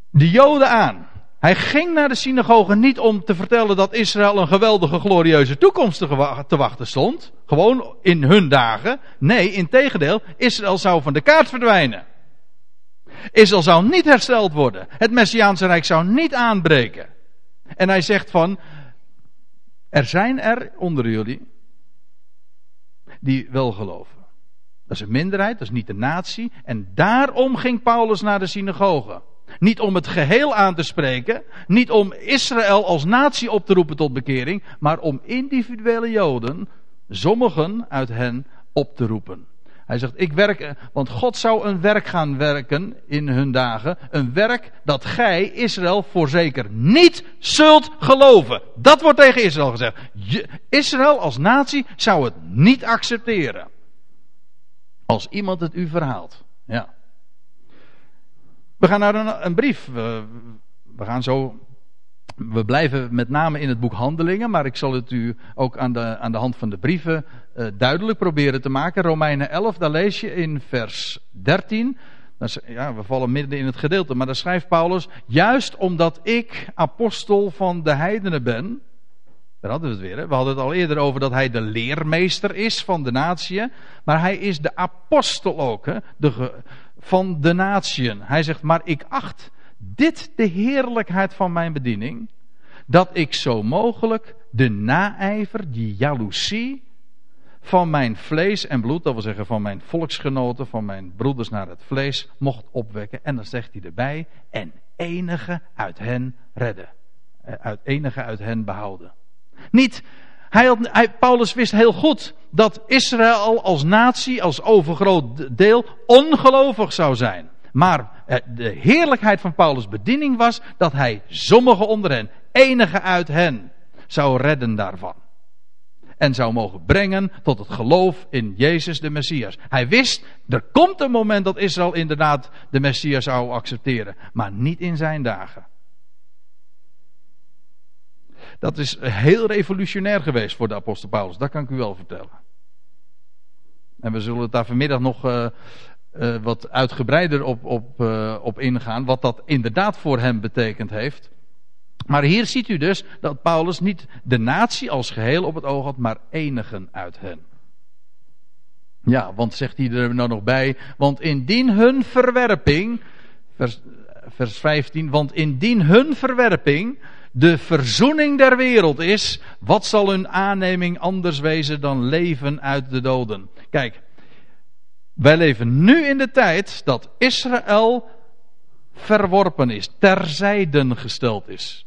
de Joden aan. Hij ging naar de synagoge niet om te vertellen dat Israël een geweldige, glorieuze toekomst te wachten stond. Gewoon in hun dagen. Nee, in tegendeel, Israël zou van de kaart verdwijnen. Israël zou niet hersteld worden. Het Messiaanse Rijk zou niet aanbreken. En hij zegt van, er zijn er onder jullie die wel geloven. Dat is een minderheid, dat is niet de natie. En daarom ging Paulus naar de synagoge. Niet om het geheel aan te spreken, niet om Israël als natie op te roepen tot bekering, maar om individuele Joden, sommigen uit hen, op te roepen. Hij zegt, ik werk, want God zou een werk gaan werken in hun dagen. Een werk dat gij, Israël, voorzeker niet zult geloven. Dat wordt tegen Israël gezegd. Israël als natie zou het niet accepteren. Als iemand het u verhaalt. Ja. We gaan naar een, een brief. We, gaan zo. We blijven met name in het boek Handelingen, maar ik zal het u ook aan de, aan de hand van de brieven uh, duidelijk proberen te maken. Romeinen 11, daar lees je in vers 13. ja, we vallen midden in het gedeelte, maar daar schrijft Paulus: Juist omdat ik apostel van de heidenen ben. Daar hadden we het weer. Hè? We hadden het al eerder over dat hij de leermeester is van de natie. Maar hij is de apostel ook. Hè? De, van de natieën. Hij zegt, maar ik acht dit de heerlijkheid van mijn bediening, dat ik zo mogelijk de naijver, die jaloezie van mijn vlees en bloed, dat wil zeggen van mijn volksgenoten, van mijn broeders naar het vlees, mocht opwekken. En dan zegt hij erbij, en enige uit hen redden. Eh, uit enige uit hen behouden. Niet, hij hij, Paulus wist heel goed dat Israël als natie, als overgroot deel, ongelovig zou zijn. Maar eh, de heerlijkheid van Paulus' bediening was dat hij sommigen onder hen, enige uit hen, zou redden daarvan. En zou mogen brengen tot het geloof in Jezus de Messias. Hij wist, er komt een moment dat Israël inderdaad de Messias zou accepteren. Maar niet in zijn dagen. Dat is heel revolutionair geweest voor de apostel Paulus. Dat kan ik u wel vertellen. En we zullen het daar vanmiddag nog uh, uh, wat uitgebreider op, op, uh, op ingaan. Wat dat inderdaad voor hem betekend heeft. Maar hier ziet u dus dat Paulus niet de natie als geheel op het oog had, maar enigen uit hen. Ja, want zegt hij er nou nog bij, want indien hun verwerping, vers 15, want indien hun verwerping de verzoening der wereld is, wat zal hun aanneming anders wezen dan leven uit de doden? Kijk, wij leven nu in de tijd dat Israël verworpen is, terzijden gesteld is.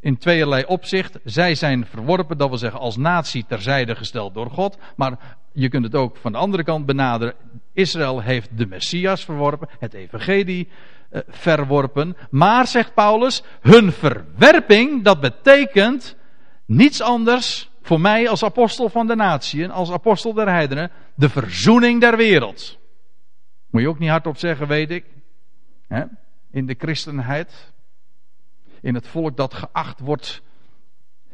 In tweeërlei opzicht. Zij zijn verworpen, dat wil zeggen als natie terzijde gesteld door God. Maar je kunt het ook van de andere kant benaderen. Israël heeft de Messias verworpen, het Evangelie eh, verworpen. Maar, zegt Paulus, hun verwerping, dat betekent niets anders voor mij als apostel van de natie, als apostel der heidenen, de verzoening der wereld. Moet je ook niet hardop zeggen, weet ik. Hè? In de christenheid, in het volk dat geacht wordt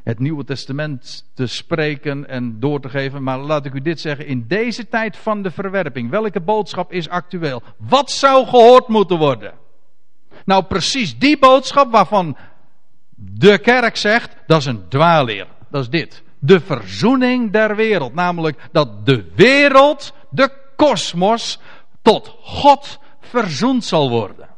het Nieuwe Testament te spreken en door te geven. Maar laat ik u dit zeggen, in deze tijd van de verwerping, welke boodschap is actueel? Wat zou gehoord moeten worden? Nou, precies die boodschap waarvan de kerk zegt, dat is een dwaalleer. Dat is dit. De verzoening der wereld. Namelijk dat de wereld, de kosmos, tot God verzoend zal worden.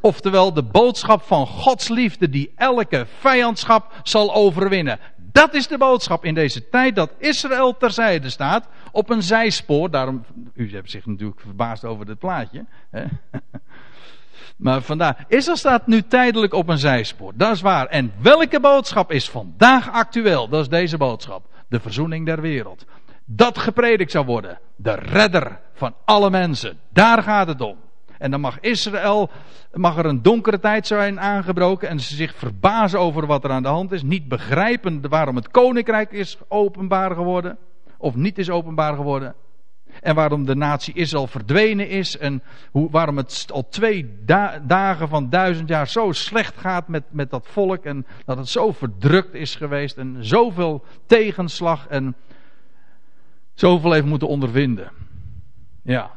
Oftewel de boodschap van Gods liefde die elke vijandschap zal overwinnen. Dat is de boodschap in deze tijd dat Israël terzijde staat op een zijspoor. Daarom, u hebt zich natuurlijk verbaasd over dit plaatje. Hè? Maar vandaar, Israël staat nu tijdelijk op een zijspoor. Dat is waar. En welke boodschap is vandaag actueel? Dat is deze boodschap. De verzoening der wereld. Dat gepredikt zou worden. De redder van alle mensen. Daar gaat het om. En dan mag Israël, mag er een donkere tijd zijn aangebroken en ze zich verbazen over wat er aan de hand is. Niet begrijpen waarom het koninkrijk is openbaar geworden. Of niet is openbaar geworden. En waarom de natie Israël verdwenen is. En hoe, waarom het al twee dagen van duizend jaar zo slecht gaat met, met dat volk. En dat het zo verdrukt is geweest. En zoveel tegenslag. En zoveel heeft moeten ondervinden. Ja,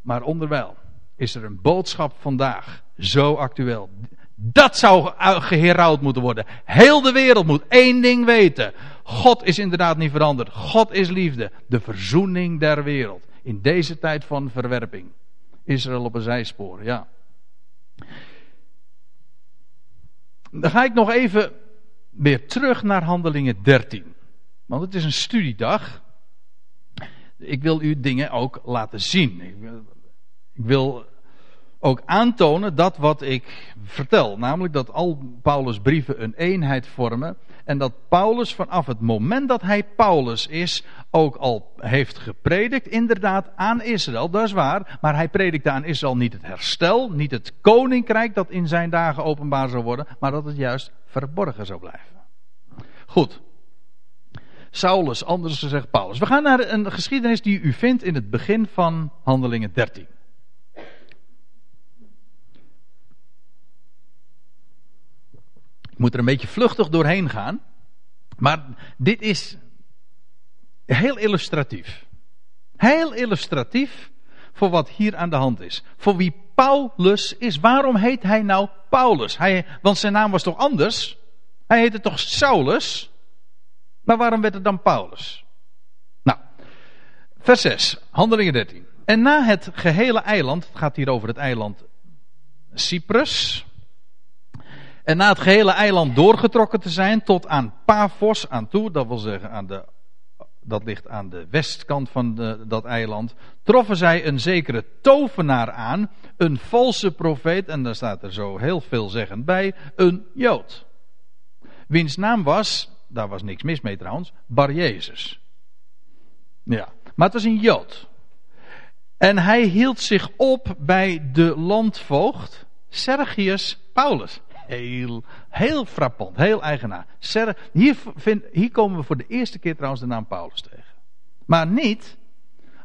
maar onderwijl is er een boodschap vandaag zo actueel. Dat zou geherouwd moeten worden. Heel de wereld moet één ding weten. God is inderdaad niet veranderd. God is liefde. De verzoening der wereld. In deze tijd van verwerping. Israël op een zijspoor, ja. Dan ga ik nog even weer terug naar Handelingen 13. Want het is een studiedag. Ik wil u dingen ook laten zien. Ik wil, ik wil ook aantonen dat wat ik vertel. Namelijk dat al Paulus' brieven een eenheid vormen. En dat Paulus vanaf het moment dat hij Paulus is, ook al heeft gepredikt, inderdaad, aan Israël. Dat is waar. Maar hij predikte aan Israël niet het herstel, niet het koninkrijk dat in zijn dagen openbaar zou worden, maar dat het juist verborgen zou blijven. Goed. Saulus, anders gezegd Paulus. We gaan naar een geschiedenis die u vindt in het begin van Handelingen 13. Moet er een beetje vluchtig doorheen gaan. Maar dit is heel illustratief. Heel illustratief voor wat hier aan de hand is. Voor wie Paulus is. Waarom heet hij nou Paulus? Hij, want zijn naam was toch anders? Hij heette toch Saulus? Maar waarom werd het dan Paulus? Nou, vers 6, handelingen 13. En na het gehele eiland, het gaat hier over het eiland Cyprus. En na het gehele eiland doorgetrokken te zijn tot aan Paphos aan toe, dat wil zeggen aan de, dat ligt aan de westkant van dat eiland, troffen zij een zekere tovenaar aan, een valse profeet, en daar staat er zo heel veelzeggend bij, een Jood. Wiens naam was, daar was niks mis mee trouwens, Bar Jezus. Ja, maar het was een Jood. En hij hield zich op bij de landvoogd Sergius Paulus. Heel, heel frappant, heel eigenaar. Hier, vind, hier komen we voor de eerste keer trouwens de naam Paulus tegen. Maar niet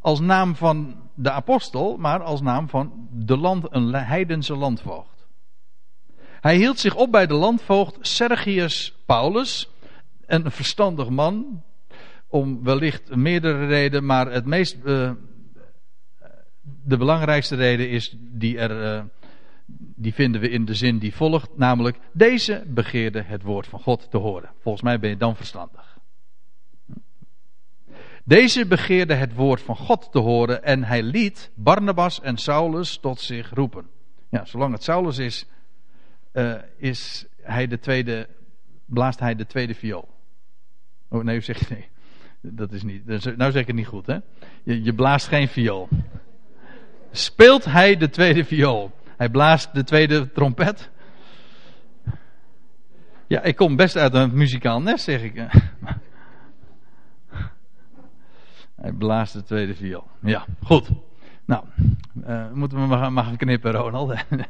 als naam van de apostel, maar als naam van de land, een heidense landvoogd. Hij hield zich op bij de landvoogd Sergius Paulus, een verstandig man, om wellicht meerdere redenen, maar het meest, uh, de belangrijkste reden is die er, uh, die vinden we in de zin die volgt, namelijk deze begeerde het woord van God te horen. Volgens mij ben je dan verstandig. Deze begeerde het woord van God te horen en hij liet Barnabas en Saulus tot zich roepen. Ja, zolang het Saulus is, uh, is hij de tweede, blaast hij de tweede viool. Oh nee, u zegt nee. Dat is niet, nou zeg ik het niet goed hè. Je, je blaast geen viool. Speelt hij de tweede viool? Hij blaast de tweede trompet. Ja, ik kom best uit een muzikaal nest, zeg ik. Hij blaast de tweede viool. Ja, goed. Nou, uh, moeten we maar, maar gaan knippen, Ronald.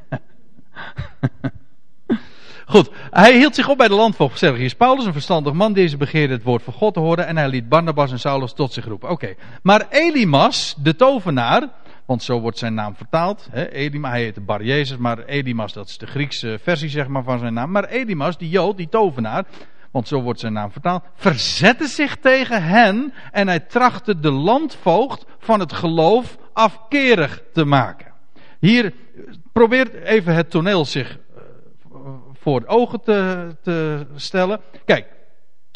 Goed, hij hield zich op bij de landvoogd Sergius Paulus, een verstandig man. Deze begeerde het woord van God te horen en hij liet Barnabas en Saulus tot zich roepen. Oké, maar Elimas, de tovenaar, want zo wordt zijn naam vertaald. Hè, Elimas, hij heette Bar Jezus, maar Elimas, dat is de Griekse versie zeg maar, van zijn naam. Maar Elimas, die Jood, die tovenaar, want zo wordt zijn naam vertaald, verzette zich tegen hen en hij trachtte de landvoogd van het geloof afkerig te maken. Hier probeert even het toneel zich eh, voor ogen te, te stellen. Kijk,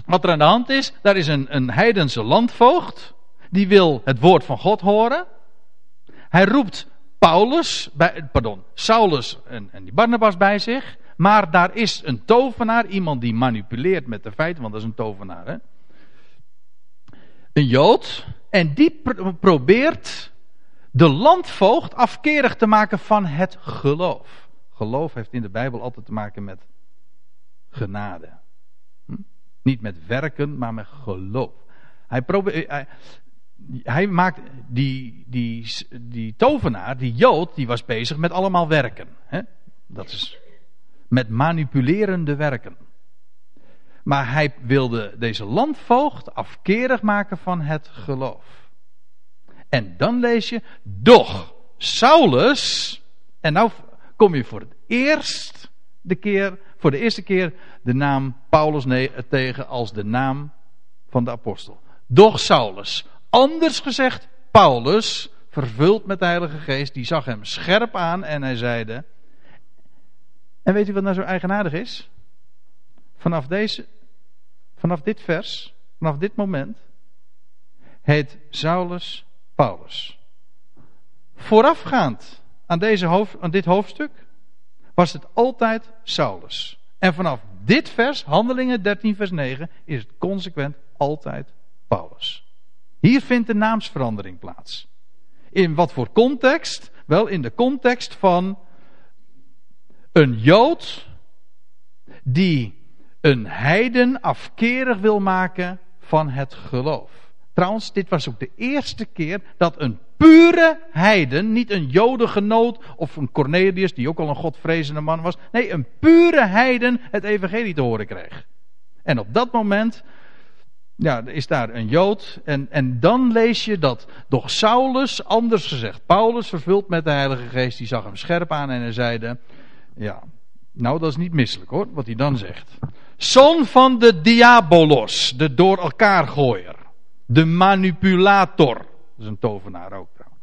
wat er aan de hand is, daar is een, een heidense landvoogd, die wil het woord van God horen. Hij roept Paulus, bij, pardon, Saulus en, en die Barnabas bij zich. Maar daar is een tovenaar, iemand die manipuleert met de feiten, want dat is een tovenaar. Hè? Een Jood. En die probeert de landvoogd afkerig te maken van het geloof. Geloof heeft in de Bijbel altijd te maken met genade. Hm? Niet met werken, maar met geloof. Hij, probeert, hij maakt die, die, die tovenaar, die Jood, die was bezig met allemaal werken. Hè? Dat is met manipulerende werken. Maar hij wilde deze landvoogd afkerig maken van het geloof. En dan lees je, doch Saulus, en nou kom je voor het eerst de keer, voor de eerste keer de naam Paulus tegen als de naam van de apostel. Doch Saulus, Anders gezegd, Paulus, vervuld met de Heilige Geest, die zag hem scherp aan en hij zeide. En weet u wat nou zo eigenaardig is? Vanaf, deze, vanaf dit vers, vanaf dit moment, heet Saulus Paulus. Voorafgaand aan, deze hoofd, aan dit hoofdstuk was het altijd Saulus. En vanaf dit vers, Handelingen 13, vers 9, is het consequent altijd Paulus. Hier vindt de naamsverandering plaats. In wat voor context? Wel in de context van een Jood die een heiden afkerig wil maken van het geloof. Trouwens, dit was ook de eerste keer dat een pure heiden, niet een jodengenoot of een Cornelius, die ook al een godvrezende man was. Nee, een pure heiden het evangelie te horen kreeg. En op dat moment ja, is daar een Jood. En, en dan lees je dat. Doch Saulus, anders gezegd, Paulus, vervuld met de Heilige Geest, die zag hem scherp aan en hij zeide: Ja, nou, dat is niet misselijk hoor, wat hij dan zegt. Zoon van de diabolos, de door elkaar gooier. De manipulator. Dat is een tovenaar ook trouwens.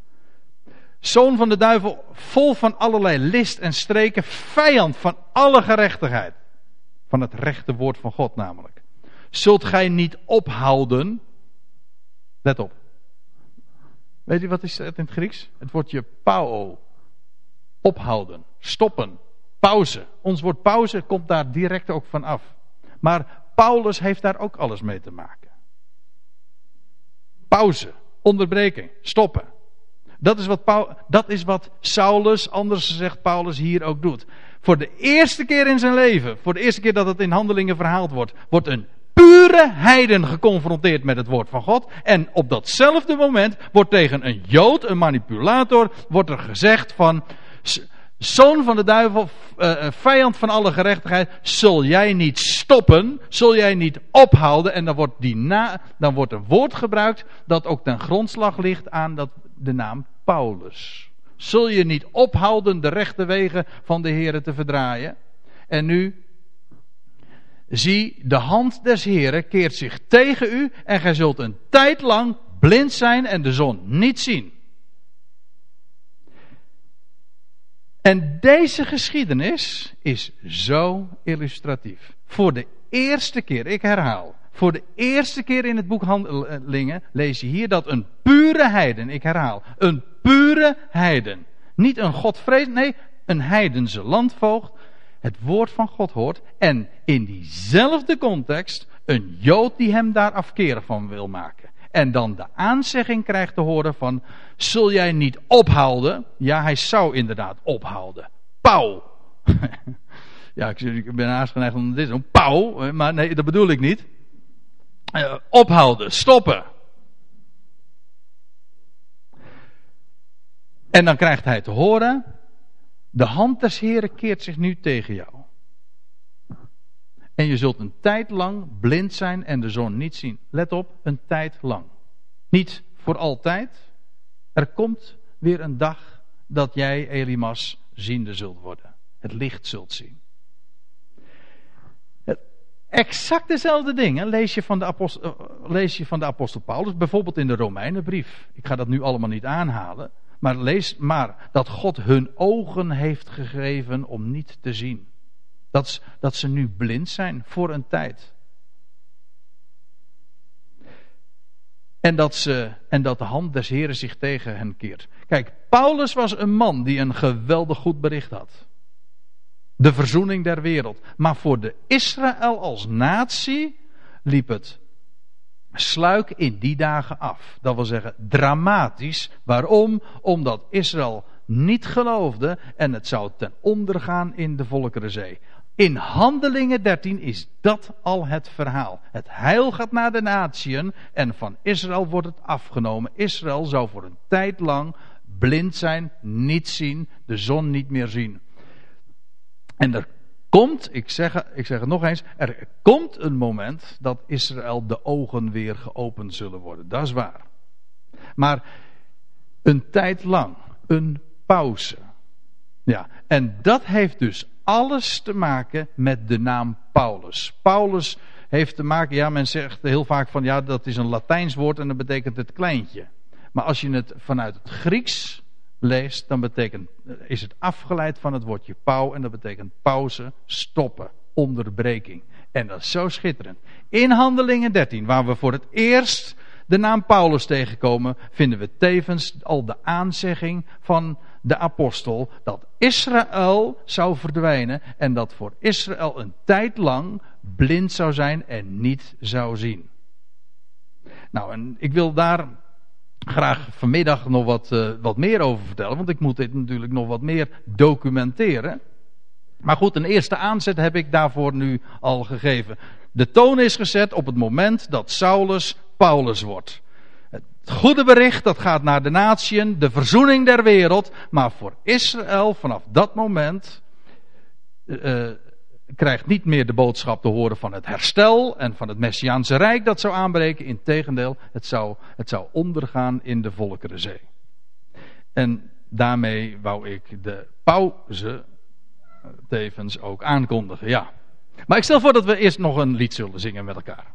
Zoon van de duivel, vol van allerlei list en streken, vijand van alle gerechtigheid. Van het rechte woord van God namelijk zult gij niet ophouden. Let op. Weet u wat is het in het Grieks? Het woordje pauo. Ophouden, stoppen, pauze. Ons woord pauze komt daar direct ook van af. Maar Paulus heeft daar ook alles mee te maken. Pauze, onderbreking, stoppen. Dat is wat, dat is wat Saulus, anders zegt Paulus, hier ook doet. Voor de eerste keer in zijn leven, voor de eerste keer dat het in handelingen verhaald wordt, wordt een pure heiden geconfronteerd met het woord van God. En op datzelfde moment wordt tegen een Jood, een manipulator, wordt er gezegd van, zoon van de duivel, uh, vijand van alle gerechtigheid, zul jij niet stoppen, zul jij niet ophouden. En dan wordt, die na, dan wordt een woord gebruikt dat ook ten grondslag ligt aan dat, de naam Paulus. Zul je niet ophouden de rechte wegen van de Heeren te verdraaien? En nu, zie, de hand des Heeren keert zich tegen u en gij zult een tijd lang blind zijn en de zon niet zien. En deze geschiedenis is zo illustratief. Voor de eerste keer, ik herhaal, voor de eerste keer in het boek Handelingen lees je hier dat een pure heiden, ik herhaal, een pure heiden, niet een godvrees, nee, een heidense landvoogd, het woord van God hoort en in diezelfde context een Jood die hem daar afkerig van wil maken. En dan de aanzegging krijgt te horen van, zul jij niet ophouden? Ja, hij zou inderdaad ophouden. Pauw! ja, ik, ben haast geneigd om dit te. Pauw, maar nee, dat bedoel ik niet. Uh, ophouden, stoppen. En dan krijgt hij te horen, de hand des Heren keert zich nu tegen jou. En je zult een tijd lang blind zijn en de zon niet zien. Let op, een tijd lang. Niet voor altijd. Er komt weer een dag dat jij, Elimas, ziende zult worden. Het licht zult zien. Exact dezelfde dingen lees je, van de apostel, eh, lees je van de apostel Paulus, bijvoorbeeld in de Romeinenbrief. Ik ga dat nu allemaal niet aanhalen. Maar lees maar dat God hun ogen heeft gegeven om niet te zien. Dat, dat ze nu blind zijn voor een tijd. En dat, ze, en dat de hand des Heren zich tegen hen keert. Kijk, Paulus was een man die een geweldig goed bericht had. De verzoening der wereld. Maar voor de Israël als natie liep het sluik in die dagen af. Dat wil zeggen dramatisch. Waarom? Omdat Israël niet geloofde en het zou ten onder gaan in de Volkerenzee. In Handelingen 13 is dat al het verhaal. Het heil gaat naar de natieën en van Israël wordt het afgenomen. Israël zou voor een tijd lang blind zijn, niet zien, de zon niet meer zien. En er komt, ik zeg, ik zeg het nog eens, er komt een moment dat Israël de ogen weer geopend zullen worden. Dat is waar. Maar een tijd lang, een pauze. Ja, en dat heeft dus alles te maken met de naam Paulus. Paulus heeft te maken, ja, men zegt heel vaak van ja, dat is een Latijns woord en dat betekent het kleintje. Maar als je het vanuit het Grieks leest, dan betekent, is het afgeleid van het woordje pauw en dat betekent pauze, stoppen, onderbreking. En dat is zo schitterend. In Handelingen 13, waar we voor het eerst de naam Paulus tegenkomen, vinden we tevens al de aanzegging van de apostel dat Israël zou verdwijnen en dat voor Israël een tijd lang blind zou zijn en niet zou zien. Nou, en ik wil daar graag vanmiddag nog wat, uh, wat meer over vertellen, want ik moet dit natuurlijk nog wat meer documenteren. Maar goed, een eerste aanzet heb ik daarvoor nu al gegeven. De toon is gezet op het moment dat Saulus Paulus wordt. Het goede bericht dat gaat naar de natieën, de verzoening der wereld, maar voor Israël vanaf dat moment uh, krijgt niet meer de boodschap te horen van het herstel en van het Messiaanse Rijk dat zou aanbreken. Integendeel, het zou, het zou ondergaan in de Volkerenzee. En daarmee wou ik de pauze tevens ook aankondigen, ja. Maar ik stel voor dat we eerst nog een lied zullen zingen met elkaar.